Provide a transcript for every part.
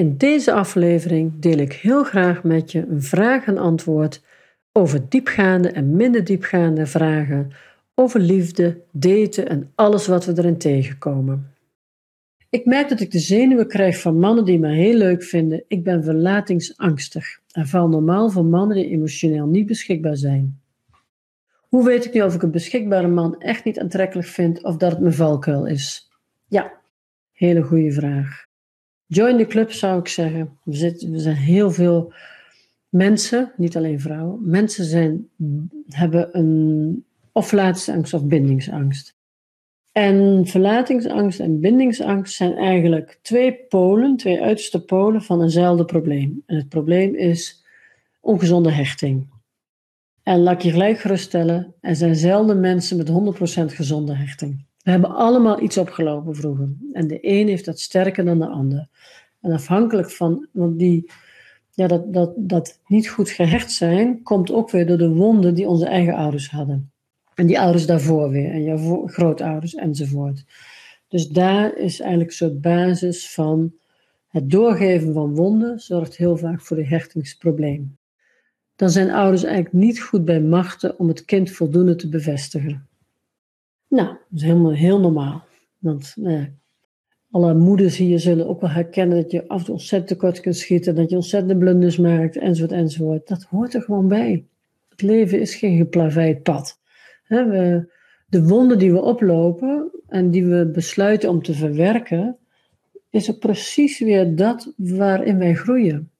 In deze aflevering deel ik heel graag met je een vraag en antwoord over diepgaande en minder diepgaande vragen over liefde, daten en alles wat we erin tegenkomen. Ik merk dat ik de zenuwen krijg van mannen die me heel leuk vinden. Ik ben verlatingsangstig en val normaal voor mannen die emotioneel niet beschikbaar zijn. Hoe weet ik nu of ik een beschikbare man echt niet aantrekkelijk vind of dat het mijn valkuil is? Ja, hele goede vraag. Join the club zou ik zeggen. We, zitten, we zijn heel veel mensen, niet alleen vrouwen. Mensen zijn, hebben een of verlatingsangst of bindingsangst. En verlatingsangst en bindingsangst zijn eigenlijk twee polen, twee uiterste polen van eenzelfde probleem. En het probleem is ongezonde hechting. En laat ik je gelijk geruststellen, er zijn zelden mensen met 100% gezonde hechting. We hebben allemaal iets opgelopen vroeger. En de een heeft dat sterker dan de ander. En afhankelijk van, want die, ja, dat, dat, dat niet goed gehecht zijn, komt ook weer door de wonden die onze eigen ouders hadden. En die ouders daarvoor weer, en jouw grootouders enzovoort. Dus daar is eigenlijk soort basis van het doorgeven van wonden, zorgt heel vaak voor een hechtingsprobleem. Dan zijn ouders eigenlijk niet goed bij machten om het kind voldoende te bevestigen. Nou, dat is helemaal heel normaal. Want ja, alle moeders hier zullen ook wel herkennen dat je af en toe ontzettend tekort kunt schieten, dat je ontzettend blunders maakt, enzovoort, enzovoort. Dat hoort er gewoon bij. Het leven is geen geplaveid pad. we, de wonden die we oplopen en die we besluiten om te verwerken, is ook precies weer dat waarin wij groeien.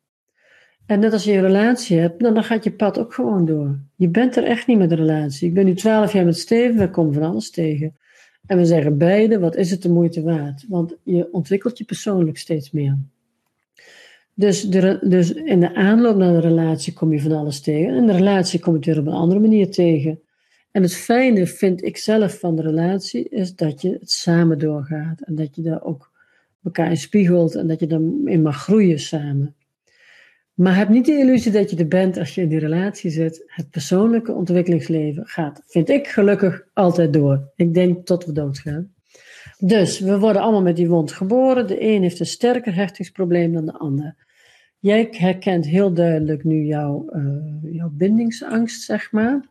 En net als je een relatie hebt, dan, dan gaat je pad ook gewoon door. Je bent er echt niet met een relatie. Ik ben nu twaalf jaar met Steven, we komen van alles tegen. En we zeggen beide, wat is het de moeite waard? Want je ontwikkelt je persoonlijk steeds meer. Dus, de, dus in de aanloop naar de relatie kom je van alles tegen. En de relatie kom je het weer op een andere manier tegen. En het fijne vind ik zelf van de relatie is dat je het samen doorgaat. En dat je daar ook elkaar in spiegelt en dat je daarin mag groeien samen. Maar heb niet de illusie dat je er bent als je in die relatie zit. Het persoonlijke ontwikkelingsleven gaat, vind ik gelukkig, altijd door. Ik denk tot we doodgaan. Dus we worden allemaal met die wond geboren. De een heeft een sterker hechtingsprobleem dan de ander. Jij herkent heel duidelijk nu jouw, uh, jouw bindingsangst, zeg maar.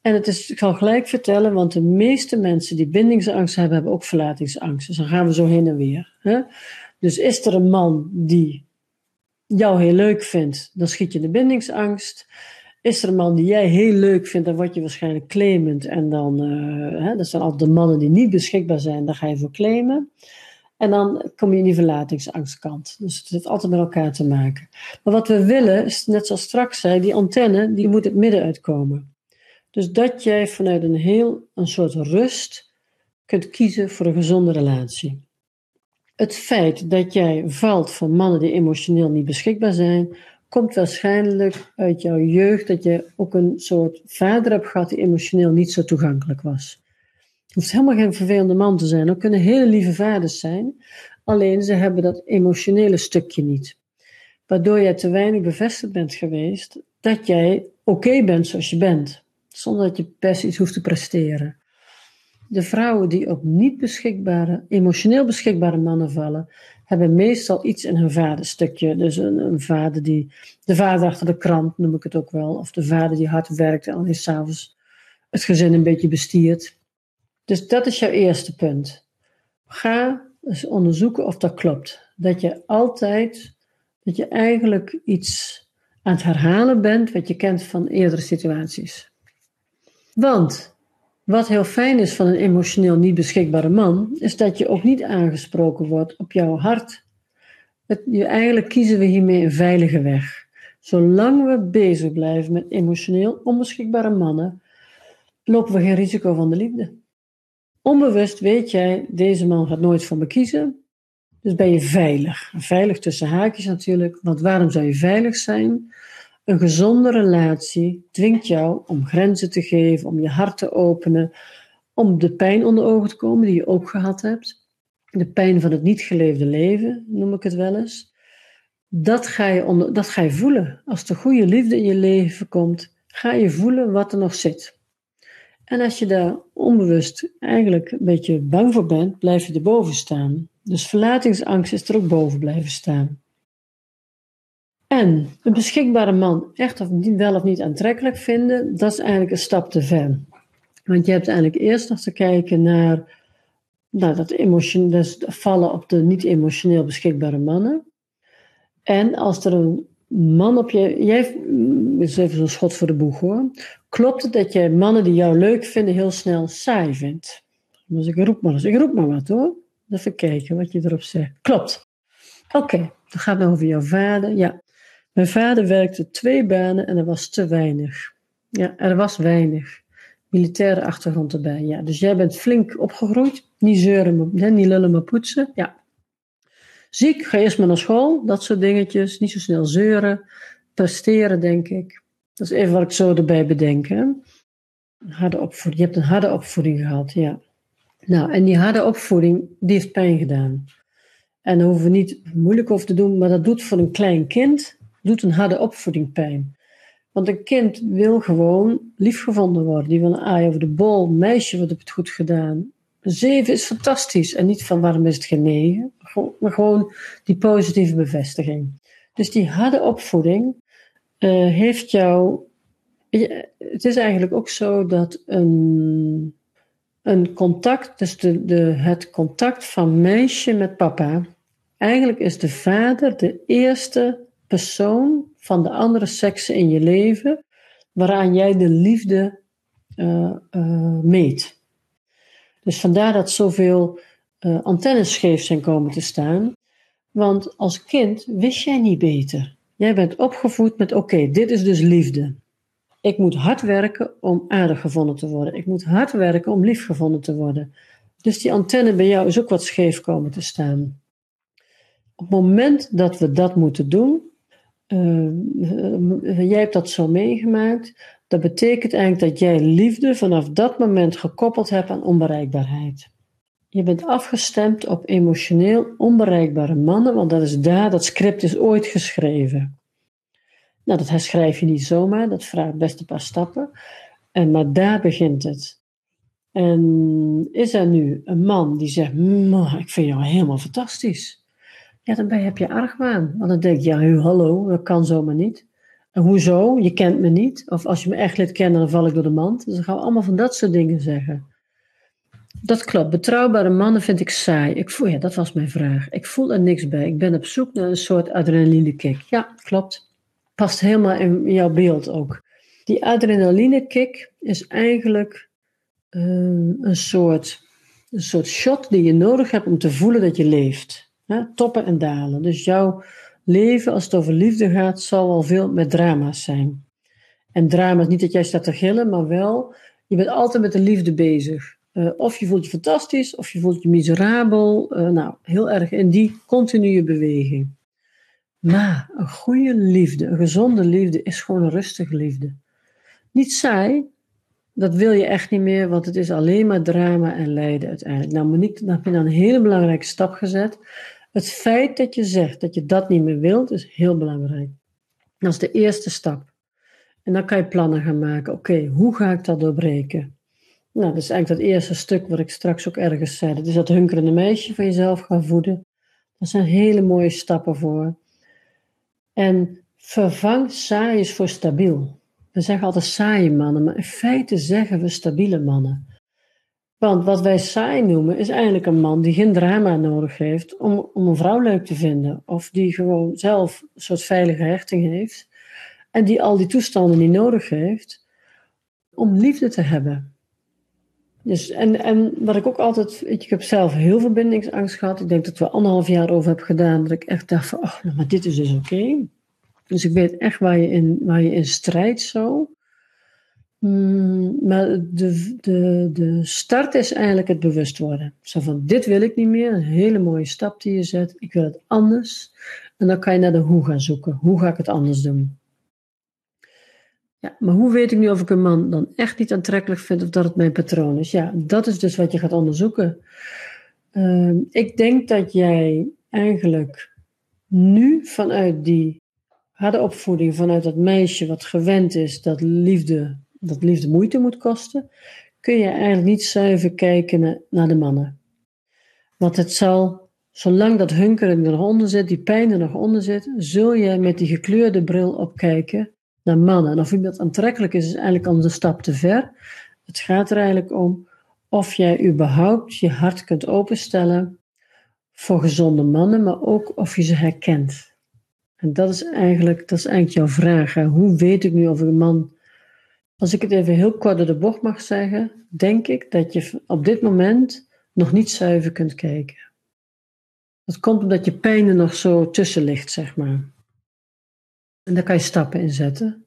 En het is, ik zal gelijk vertellen, want de meeste mensen die bindingsangst hebben, hebben ook verlatingsangst. Dus dan gaan we zo heen en weer. Hè? Dus is er een man die jou heel leuk vindt, dan schiet je de bindingsangst. Is er een man die jij heel leuk vindt, dan word je waarschijnlijk claimend. En dan, uh, hè, dat zijn altijd de mannen die niet beschikbaar zijn, daar ga je voor claimen. En dan kom je in die verlatingsangstkant. Dus het heeft altijd met elkaar te maken. Maar wat we willen, is net zoals straks zei, die antenne, die moet het midden uitkomen. Dus dat jij vanuit een heel, een soort rust kunt kiezen voor een gezonde relatie. Het feit dat jij valt van mannen die emotioneel niet beschikbaar zijn, komt waarschijnlijk uit jouw jeugd dat je ook een soort vader hebt gehad die emotioneel niet zo toegankelijk was. Het hoeft helemaal geen vervelende man te zijn. Er kunnen hele lieve vaders zijn, alleen ze hebben dat emotionele stukje niet. Waardoor jij te weinig bevestigd bent geweest dat jij oké bent zoals je bent, zonder dat je per iets hoeft te presteren de vrouwen die op niet beschikbare, emotioneel beschikbare mannen vallen, hebben meestal iets in hun vaderstukje. Dus een, een, vader die, de vader achter de krant noem ik het ook wel, of de vader die hard werkt en alleen s'avonds het gezin een beetje bestiert. Dus dat is jouw eerste punt. Ga eens onderzoeken of dat klopt. Dat je altijd, dat je eigenlijk iets aan het herhalen bent wat je kent van eerdere situaties. Want wat heel fijn is van een emotioneel niet beschikbare man, is dat je ook niet aangesproken wordt op jouw hart. Het, je, eigenlijk kiezen we hiermee een veilige weg. Zolang we bezig blijven met emotioneel onbeschikbare mannen, lopen we geen risico van de liefde. Onbewust weet jij, deze man gaat nooit voor me kiezen, dus ben je veilig. Veilig tussen haakjes natuurlijk, want waarom zou je veilig zijn? Een gezonde relatie dwingt jou om grenzen te geven, om je hart te openen, om de pijn onder ogen te komen die je ook gehad hebt. De pijn van het niet geleefde leven, noem ik het wel eens. Dat ga je, onder, dat ga je voelen. Als de goede liefde in je leven komt, ga je voelen wat er nog zit. En als je daar onbewust eigenlijk een beetje bang voor bent, blijf je erboven staan. Dus verlatingsangst is er ook boven blijven staan. En een beschikbare man echt of wel of niet aantrekkelijk vinden, dat is eigenlijk een stap te ver. Want je hebt eigenlijk eerst nog te kijken naar nou, dat emotion, dus vallen op de niet emotioneel beschikbare mannen. En als er een man op je. Jij is even zo'n schot voor de boeg hoor. Klopt het dat jij mannen die jou leuk vinden heel snel saai vindt? Dus ik roep maar eens. Ik roep maar wat hoor. Even kijken wat je erop zegt. Klopt. Oké, dan gaat het over jouw vader. Ja. Mijn vader werkte twee banen en er was te weinig. Ja, er was weinig. Militaire achtergrond erbij. Ja, dus jij bent flink opgegroeid. Niet zeuren, niet lullen, maar poetsen. Ja, Ziek, ga eerst maar naar school, dat soort dingetjes. Niet zo snel zeuren, presteren, denk ik. Dat is even wat ik zo erbij bedenk. Hè? Harde opvoeding. Je hebt een harde opvoeding gehad, ja. Nou, en die harde opvoeding, die heeft pijn gedaan. En daar hoeven we niet moeilijk over te doen, maar dat doet voor een klein kind, doet een harde opvoeding pijn. Want een kind wil gewoon liefgevonden worden. Die wil een aai over de bol. Meisje, wat heb het goed gedaan? Zeven is fantastisch. En niet van waarom is het geen negen, maar gewoon die positieve bevestiging. Dus die harde opvoeding uh, heeft jou. Het is eigenlijk ook zo dat een, een contact, dus de, de, het contact van meisje met papa, eigenlijk is de vader de eerste persoon van de andere seksen in je leven waaraan jij de liefde uh, uh, meet. Dus vandaar dat zoveel uh, antennes scheef zijn komen te staan. Want als kind wist jij niet beter. Jij bent opgevoed met: oké, dit is dus liefde. Ik moet hard werken om aardig gevonden te worden. Ik moet hard werken om lief gevonden te worden. Dus die antenne bij jou is ook wat scheef komen te staan. Op het moment dat we dat moeten doen, uh, jij hebt dat zo meegemaakt, dat betekent eigenlijk dat jij liefde vanaf dat moment gekoppeld hebt aan onbereikbaarheid. Je bent afgestemd op emotioneel onbereikbare mannen, want dat is daar, dat script is ooit geschreven. Nou, dat herschrijf je niet zomaar, dat vraagt best een paar stappen. En, maar daar begint het. En is er nu een man die zegt: Ik vind jou helemaal fantastisch. Ja, dan heb je argwaan. Want dan denk je: Ja, hallo, dat kan zomaar niet. En hoezo? Je kent me niet. Of als je me echt leert kennen, dan val ik door de mand. Dus dan gaan we allemaal van dat soort dingen zeggen. Dat klopt. Betrouwbare mannen vind ik saai. Ik voel, ja, dat was mijn vraag. Ik voel er niks bij. Ik ben op zoek naar een soort adrenalinekick. Ja, klopt. Past helemaal in jouw beeld ook. Die adrenalinekick is eigenlijk uh, een, soort, een soort shot die je nodig hebt om te voelen dat je leeft. Toppen en dalen. Dus jouw leven, als het over liefde gaat, zal wel veel met drama's zijn. En drama's, niet dat jij staat te gillen, maar wel, je bent altijd met de liefde bezig. Uh, of je voelt je fantastisch, of je voelt je miserabel. Uh, nou, heel erg in die continue beweging. Maar een goede liefde, een gezonde liefde, is gewoon een rustige liefde. Niet saai, dat wil je echt niet meer, want het is alleen maar drama en lijden uiteindelijk. Nou, Monique, dan heb je dan een hele belangrijke stap gezet. Het feit dat je zegt dat je dat niet meer wilt, is heel belangrijk. Dat is de eerste stap. En dan kan je plannen gaan maken. Oké, hoe ga ik dat doorbreken? Nou, dat is eigenlijk dat eerste stuk wat ik straks ook ergens zei. Dat is dat hunkerende meisje van jezelf gaan voeden. Dat zijn hele mooie stappen voor. En vervang saaiers voor stabiel. We zeggen altijd saaie mannen, maar in feite zeggen we stabiele mannen. Want wat wij saai noemen, is eigenlijk een man die geen drama nodig heeft om, om een vrouw leuk te vinden. Of die gewoon zelf een soort veilige hechting heeft. En die al die toestanden niet nodig heeft om liefde te hebben. Dus, en, en wat ik ook altijd, ik heb zelf heel veel bindingsangst gehad. Ik denk dat we anderhalf jaar over heb gedaan. Dat ik echt dacht van, oh, nou, maar dit is dus oké. Dus ik weet echt waar je in, waar je in strijdt zo. Mm, maar de, de, de start is eigenlijk het bewust worden. Zo van, dit wil ik niet meer. Een hele mooie stap die je zet. Ik wil het anders. En dan kan je naar de hoe gaan zoeken. Hoe ga ik het anders doen? Ja, maar hoe weet ik nu of ik een man dan echt niet aantrekkelijk vind of dat het mijn patroon is? Ja, dat is dus wat je gaat onderzoeken. Uh, ik denk dat jij eigenlijk nu vanuit die harde opvoeding, vanuit dat meisje wat gewend is dat liefde dat liefde moeite moet kosten, kun je eigenlijk niet zuiver kijken naar, de mannen. Want het zal Zolang dat hunkeren er nog zit, die pijn er nog onder zit, zul je met die gekleurde bril opkijken naar mannen. En of iemand aantrekkelijk is, is eigenlijk al een stap te ver. Het gaat er eigenlijk om of jij überhaupt je hart kunt openstellen voor gezonde mannen, maar ook of je ze herkent. En dat is eigenlijk, dat is eigenlijk jouw vraag. Hoe weet ik nu of een man. Als ik het even heel kort door de bocht mag zeggen, denk ik dat je op dit moment nog niet zuiver kunt kijken. Dat komt omdat je pijn er nog zo tussen ligt, zeg maar. En daar kan je stappen in zetten.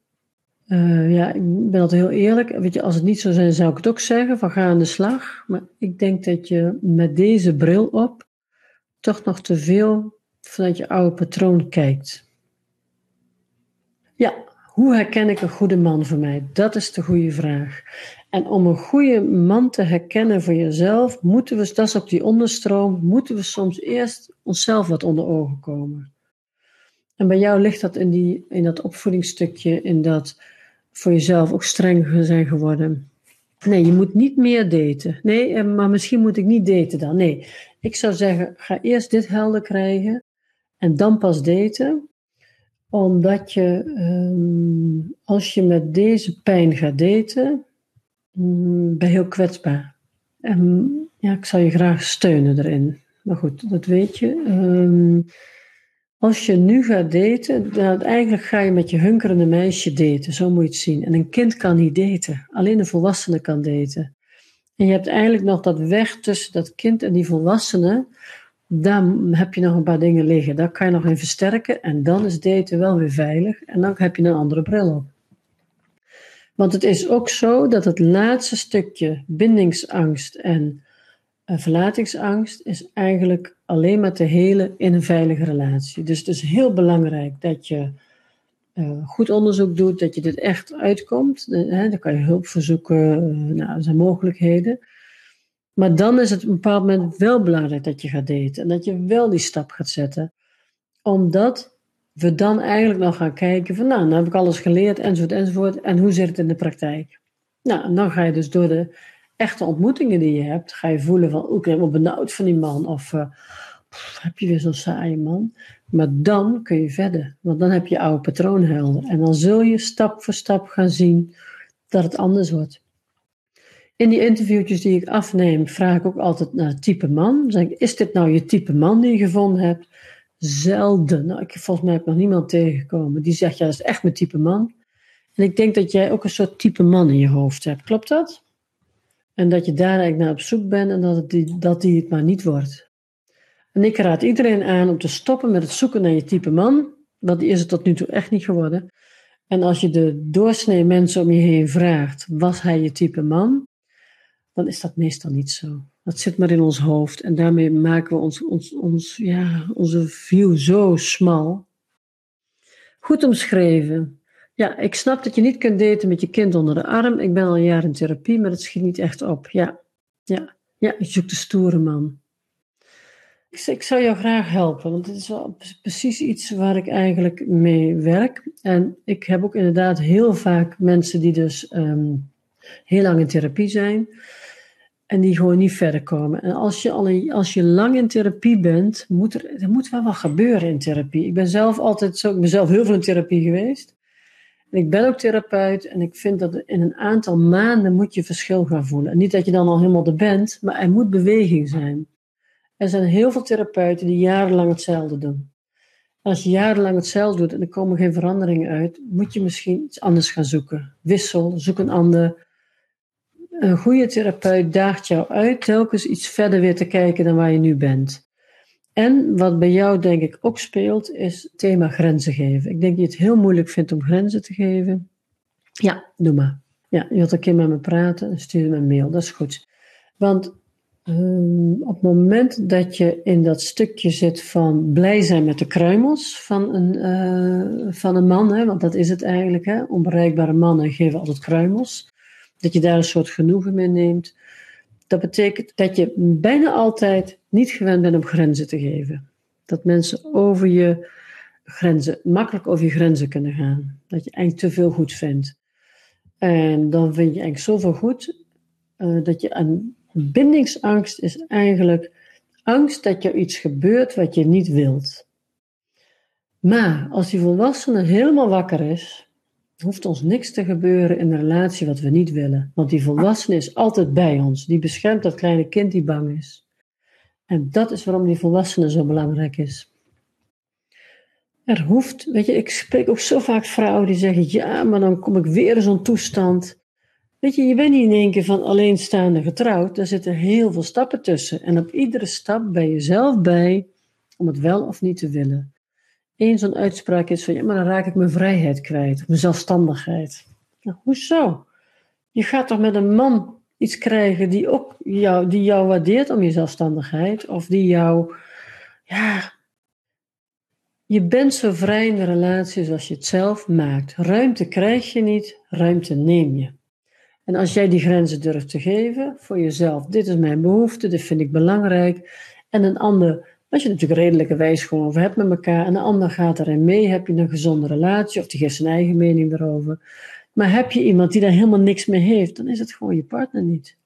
Uh, ja, ik ben altijd heel eerlijk. Weet je, als het niet zo zijn, zou ik het ook zeggen: van ga aan de slag. Maar ik denk dat je met deze bril op toch nog te veel vanuit je oude patroon kijkt. Ja, hoe herken ik een goede man voor mij? Dat is de goede vraag. En om een goede man te herkennen voor jezelf, moeten we, dat is op die onderstroom, moeten we soms eerst onszelf wat onder ogen komen. En bij jou ligt dat in, die, in dat opvoedingsstukje, in dat voor jezelf ook streng zijn geworden. Nee, je moet niet meer daten. Nee, eh, maar misschien moet ik niet daten dan. Nee, ik zou zeggen, ga eerst dit helder krijgen en dan pas daten omdat je, ehm, als je met deze pijn gaat daten, um, ben je heel kwetsbaar. En ja, ik zou je graag steunen erin. Maar goed, dat weet je. Um, als je nu gaat daten, dan eigenlijk ga je met je hunkerende meisje daten. Zo moet je het zien. En een kind kan niet daten. Alleen een volwassene kan daten. En je hebt eigenlijk nog dat weg tussen dat kind en die volwassene daar heb je nog een paar dingen liggen. Daar kan je nog in versterken en dan is daten wel weer veilig en dan heb je een andere bril op. Want het is ook zo dat het laatste stukje bindingsangst en uh, verlatingsangst is eigenlijk alleen maar te helen in een veilige relatie. Dus het is heel belangrijk dat je uh, goed onderzoek doet, dat je dit echt uitkomt. Hè, dan kan je hulp verzoeken, nou, er zijn mogelijkheden. Maar dan is het op een bepaald moment wel belangrijk dat je gaat daten. En dat je wel die stap gaat zetten. Omdat we dan eigenlijk nog gaan kijken van nou, dan heb ik alles geleerd enzovoort enzovoort. En hoe zit het in de praktijk? Nou, en dan ga je dus door de echte ontmoetingen die je hebt, ga je voelen van ik ben benauwd van die man. Of uh, heb je weer zo'n saaie man. Maar dan kun je verder. Want dan heb je oude patroon helder. En dan zul je stap voor stap gaan zien dat het anders wordt. In die interviewtjes die ik afneem, vraag ik ook altijd naar type man. zeg ik, is dit nou je type man die je gevonden hebt? Zelden. Nou, ik, volgens mij heb ik nog niemand tegengekomen die zegt, ja, dat is echt mijn type man. En ik denk dat jij ook een soort type man in je hoofd hebt. Klopt dat? En dat je daar eigenlijk naar op zoek bent en dat, het die, dat die het maar niet wordt. En ik raad iedereen aan om te stoppen met het zoeken naar je type man. Want die is het tot nu toe echt niet geworden. En als je de doorsnee mensen om je heen vraagt, was hij je type man? Dan is dat meestal niet zo. Dat zit maar in ons hoofd en daarmee maken we ons, ons, ons, ja, onze view zo smal. Goed omschreven. Ja, ik snap dat je niet kunt daten met je kind onder de arm. Ik ben al een jaar in therapie, maar het schiet niet echt op. Ja, ja, ja, je zoekt de stoere man. Ik, ik zou jou graag helpen, want het is wel precies iets waar ik eigenlijk mee werk. En ik heb ook inderdaad heel vaak mensen die dus ehm, heel lang in therapie zijn en die gewoon niet verder komen. En als je, al als je lang in therapie bent, moet er, er moet wel wat gebeuren in therapie. Ik ben zelf altijd zo, ik ben zelf heel veel in therapie geweest. En ik ben ook therapeut en ik vind dat in een aantal maanden moet je verschil gaan voelen. En niet dat je dan al helemaal er bent, maar er moet beweging zijn. Er zijn heel veel therapeuten die jarenlang hetzelfde doen. als je jarenlang hetzelfde doet en er komen geen veranderingen uit, moet je misschien iets anders gaan zoeken. Wissel, zoek een ander een goede therapeut daagt jou uit telkens iets verder weer te kijken dan waar je nu bent. En wat bij jou denk ik ook speelt, is het thema grenzen geven. Ik denk dat je het heel moeilijk vindt om grenzen te geven. Ja, doe maar. Ja, je wilt een keer met me praten en stuur me een mail. Dat is goed. Want um, op het moment dat je in dat stukje zit van blij zijn met de kruimels van een, uh, van een man, hè, want dat is het eigenlijk, hè, onbereikbare mannen geven altijd kruimels dat je daar een soort genoegen mee neemt. Dat betekent dat je bijna altijd niet gewend bent om grenzen te geven. Dat mensen over je grenzen, makkelijk over je grenzen kunnen gaan. Dat je eigenlijk te veel goed vindt. En dan vind je eigenlijk zoveel goed uh, dat je een bindingsangst is eigenlijk Angst dat er iets gebeurt wat je niet wilt. Maar als die volwassene helemaal wakker is, hoeft ons niks te gebeuren in een relatie wat we niet willen. Want die volwassene is altijd bij ons. Die beschermt dat kleine kind die bang is. En dat is waarom die volwassene zo belangrijk is. Er hoeft, weet je, ik spreek ook zo vaak vrouwen die zeggen: ja, maar dan kom ik weer in zo'n toestand. Weet je, je bent niet in één keer van alleenstaande getrouwd. Daar zitten heel veel stappen tussen. En op iedere stap ben je zelf bij om het wel of niet te willen. Eén zo'n uitspraak is van, ja, maar dan raak ik mijn vrijheid kwijt, mijn zelfstandigheid. Nou, hoezo? Je gaat toch met een man iets krijgen die ook jou, die jou waardeert om je zelfstandigheid, of die jou, ja, je bent zo vrij in de relatie zoals je het zelf maakt. Ruimte krijg je niet, ruimte neem je. En als jij die grenzen durft te geven voor jezelf, dit is mijn behoefte, dit vind ik belangrijk, en een ander, als je natuurlijk redelijke wijs gewoon over hebt met elkaar, en een ander gaat erin mee, heb je een gezonde relatie, of die geeft zijn eigen mening erover. Maar heb je iemand die daar helemaal niks mee heeft, dan is het gewoon je partner niet.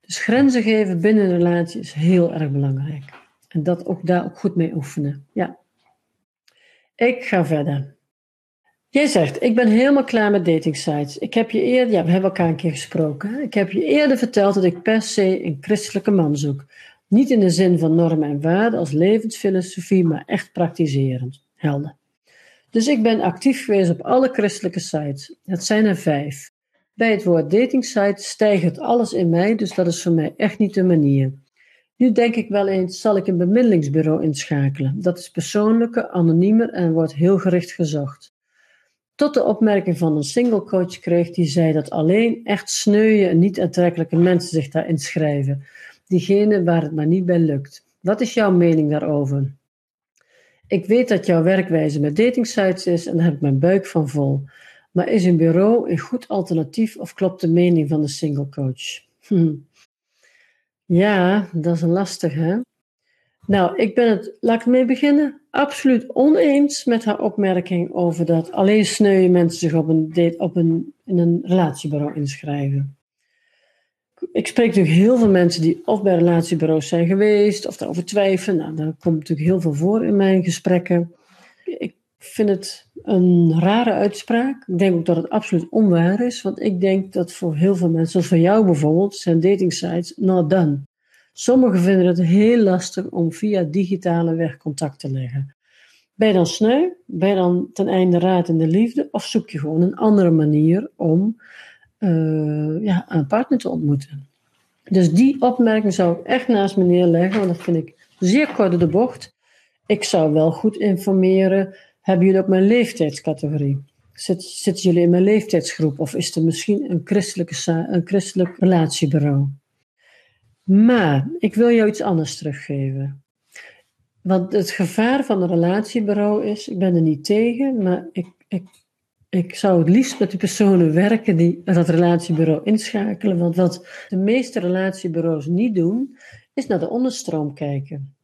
Dus grenzen geven binnen een relatie is heel erg belangrijk. En dat ook daar ook goed mee oefenen. Ja. Ik ga verder. Jij zegt, ik ben helemaal klaar met datingsites. Ik heb je eerder, ja, we hebben elkaar een keer gesproken. Ik heb je eerder verteld dat ik per se een christelijke man zoek. Niet in de zin van normen en waarden als levensfilosofie, maar echt praktiserend. Helder. Dus ik ben actief geweest op alle christelijke sites. Het zijn er vijf. Bij het woord datingsite stijgt alles in mij, dus dat is voor mij echt niet de manier. Nu denk ik wel eens, zal ik een bemiddelingsbureau inschakelen? Dat is persoonlijker, anoniemer en wordt heel gericht gezocht. Tot de opmerking van een single coach kreeg die zei dat alleen echt sneuwe en niet aantrekkelijke mensen zich daar inschrijven. Diegene waar het maar niet bij lukt. Wat is jouw mening daarover? Ik weet dat jouw werkwijze met datingsites is en daar heb ik mijn buik van vol. Maar is een bureau een goed alternatief of klopt de mening van de single coach? Hm. Ja, dat is een lastig, hè? Nou, ik ben het, laat ik mee beginnen, absoluut oneens met haar opmerking over dat alleen sneuwe mensen zich op een, op een, in een relatiebureau inschrijven. Ik spreek natuurlijk heel veel mensen die of bij relatiebureaus zijn geweest of daarover twijfelen. Nou, daar komt natuurlijk heel veel voor in mijn gesprekken. Ik vind het een rare uitspraak. Ik denk ook dat het absoluut onwaar is, want ik denk dat voor heel veel mensen, zoals voor jou bijvoorbeeld, zijn datingsites not done. Sommigen vinden het heel lastig om via digitale weg contact te leggen. Ben je dan sneu? Ben je dan ten einde raad in de liefde? Of zoek je gewoon een andere manier om uh, ja, een partner te ontmoeten? Dus die opmerking zou ik echt naast me neerleggen, want dat vind ik zeer kort de bocht. Ik zou wel goed informeren. Hebben jullie ook mijn leeftijdscategorie? Zitten jullie in mijn leeftijdsgroep? Of is er misschien een, christelijke, een christelijk relatiebureau? Maar ik wil jou iets anders teruggeven. Want het gevaar van een relatiebureau is, ik ben er niet tegen, maar ik, ik, ik zou het liefst met de personen werken die dat relatiebureau inschakelen. Want wat de meeste relatiebureaus niet doen, is naar de onderstroom kijken.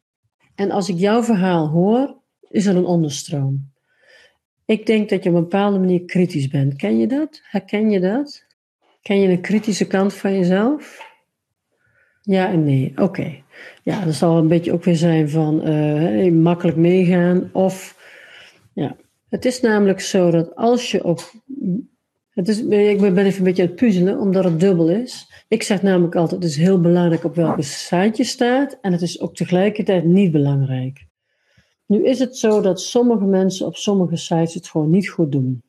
En als ik jouw verhaal hoor, is er een onderstroom. Ik denk dat je op een bepaalde manier kritisch bent. Ken je dat? Herken je dat? Ken je een kritische kant van jezelf? Ja en nee, oké. Ja, dat zal een beetje ook weer zijn van uh, makkelijk meegaan. Of, ja. Het is namelijk zo dat als je op... Het is, ik ben even een beetje aan het puzzelen, omdat het dubbel is. Ik zeg namelijk altijd, het is heel belangrijk op welke site je staat. En het is ook tegelijkertijd niet belangrijk. Nu is het zo dat sommige mensen op sommige sites het gewoon niet goed doen.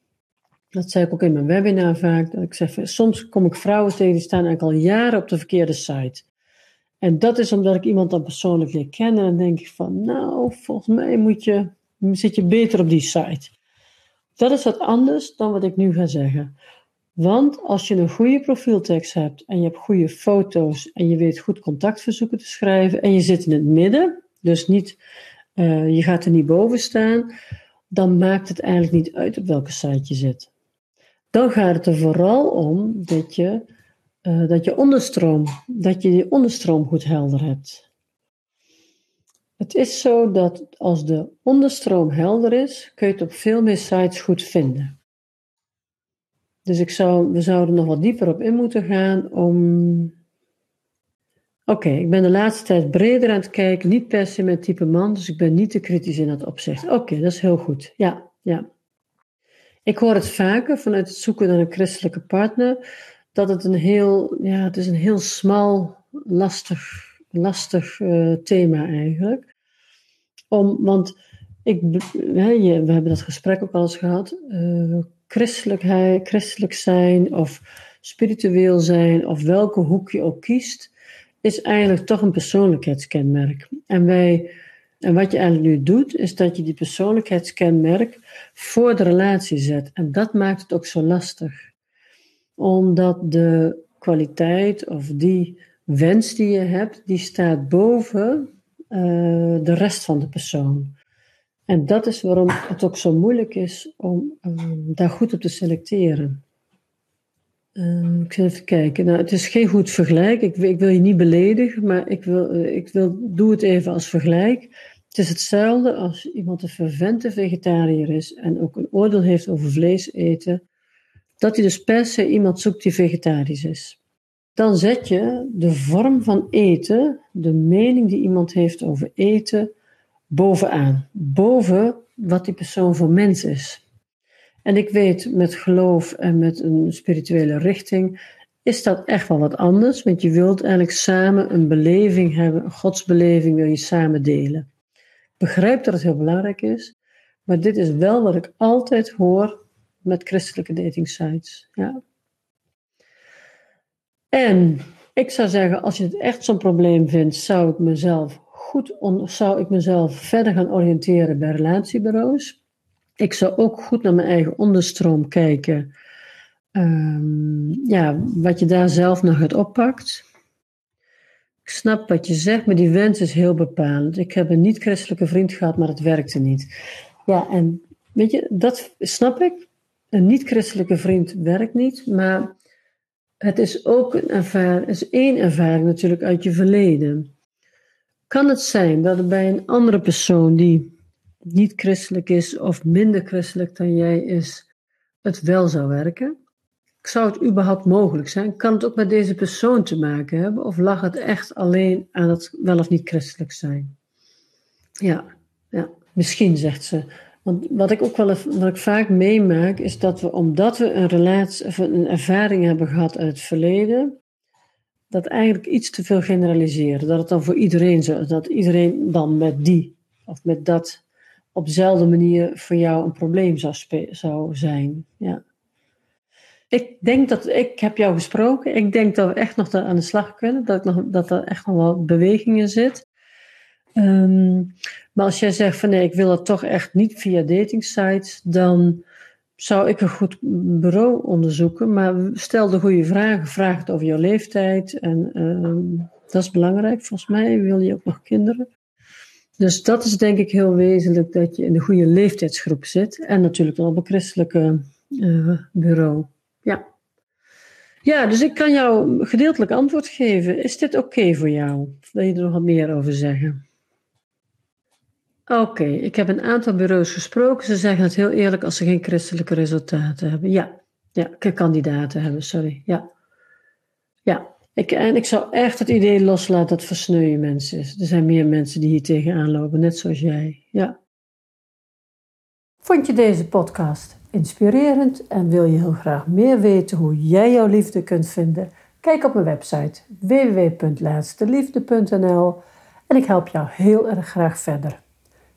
Dat zei ik ook in mijn webinar vaak. Dat ik zeg, soms kom ik vrouwen tegen die staan eigenlijk al jaren op de verkeerde site. En dat is omdat ik iemand dan persoonlijk leer kennen. En dan denk ik van, nou, volgens mij moet je, zit je beter op die site. Dat is wat anders dan wat ik nu ga zeggen. Want als je een goede profieltekst hebt en je hebt goede foto's en je weet goed contactverzoeken te schrijven en je zit in het midden, dus niet, uh, je gaat er niet boven staan, dan maakt het eigenlijk niet uit op welke site je zit. Dan gaat het er vooral om dat je uh, dat je onderstroom, dat je die onderstroom goed helder hebt. Het is zo dat als de onderstroom helder is, kun je het op veel meer sites goed vinden. Dus ik zou, we zouden nog wat dieper op in moeten gaan om, Oké, ik ben de laatste tijd breder aan het kijken, niet per se met type man, dus ik ben niet te kritisch in dat opzicht. Oké, dat is heel goed. Ja, ja. Ik hoor het vaker vanuit het zoeken naar een christelijke partner, dat het een heel, ja, het is een heel smal, lastig, lastig uh, thema eigenlijk. Om, want ik, hè, we hebben dat gesprek ook al eens gehad. Uh, christelijkheid, christelijk zijn of spiritueel zijn, of welke hoek je ook kiest, is eigenlijk toch een persoonlijkheidskenmerk. En, wij, en wat je eigenlijk nu doet, is dat je die persoonlijkheidskenmerk voor de relatie zet. En dat maakt het ook zo lastig. Omdat de kwaliteit of die wens die je hebt, die staat boven uh, de rest van de persoon. En dat is waarom het ook zo moeilijk is om um, daar goed op te selecteren. Uh, ik zal even kijken. Nou, het is geen goed vergelijk. Ik, ik wil je niet beledigen, maar ik, wil, uh, ik wil, doe het even als vergelijk. Het is hetzelfde als iemand een fervente vegetariër is en ook een oordeel heeft over vlees eten, dat hij dus per se iemand zoekt die vegetarisch is. Dan zet je de vorm van eten, de mening die iemand heeft over eten, bovenaan. Boven wat die persoon voor mens is. En ik weet met geloof en met een spirituele richting is dat echt wel wat anders, want je wilt eigenlijk samen een beleving hebben, een godsbeleving wil je samen delen. Ik begrijp dat het heel belangrijk is, maar dit is wel wat ik altijd hoor met christelijke dating sites. Ja. En ik zou zeggen, als je het echt zo'n probleem vindt, zou ik mezelf goed zou ik mezelf verder gaan oriënteren bij relatiebureaus. Ik zou ook goed naar mijn eigen onderstroom kijken. Um, ja, wat je daar zelf nog uit oppakt. Ik snap wat je zegt, maar die wens is heel bepalend. Ik heb een niet-christelijke vriend gehad, maar het werkte niet. Ja, en weet je, dat snap ik. Een niet-christelijke vriend werkt niet, maar het is ook een ervaring, is één ervaring natuurlijk uit je verleden. Kan het zijn dat bij een andere persoon die niet christelijk is of minder christelijk dan jij is, het wel zou werken? Zou het überhaupt mogelijk zijn? Kan het ook met deze persoon te maken hebben? Of lag het echt alleen aan het wel of niet christelijk zijn? Ja, ja. misschien zegt ze. Want wat ik ook wel wat ik vaak meemaak, is dat we, omdat we een relatie een ervaring hebben gehad uit het verleden, dat eigenlijk iets te veel generaliseren. Dat het dan voor iedereen zo dat iedereen dan met die of met dat op dezelfde manier voor jou een probleem zou, zou zijn. Ja. Ik denk dat, ik heb jou gesproken, ik denk dat we echt nog aan de slag kunnen, dat, nog, dat er echt nog wel beweging in zit. Um, maar als jij zegt van nee, ik wil dat toch echt niet via dating sites, dan zou ik een goed bureau onderzoeken. Maar stel de goede vragen. Vraag het over jouw leeftijd. En uh, dat is belangrijk volgens mij. Wil je ook nog kinderen? Dus dat is denk ik heel wezenlijk dat je in de goede leeftijdsgroep zit. En natuurlijk dan op een christelijke uh, bureau. Ja. Ja, dus ik kan jou gedeeltelijk antwoord geven. Is dit oké voor jou? wil je er nog wat meer over zeggen? Oké, ik heb een aantal bureaus gesproken. Ze zeggen het heel eerlijk als ze geen christelijke resultaten hebben. Ja, ja, kandidaten hebben, sorry. Ja, ja. Ik, en ik zou echt het idee loslaten dat het versneuien mensen is. Er zijn meer mensen die hier tegenaan lopen, net zoals jij. Ja. Vond je deze podcast inspirerend en wil je heel graag meer weten hoe jij jouw liefde kunt vinden? Kijk op mijn website www.laatsteliefde.nl en ik help jou heel erg graag verder.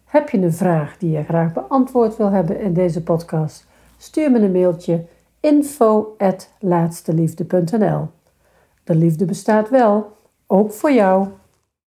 Heb je een vraag die je graag beantwoord wil hebben in deze podcast? Stuur me een mailtje info@laatsteliefde.nl. De liefde bestaat wel, ook voor jou.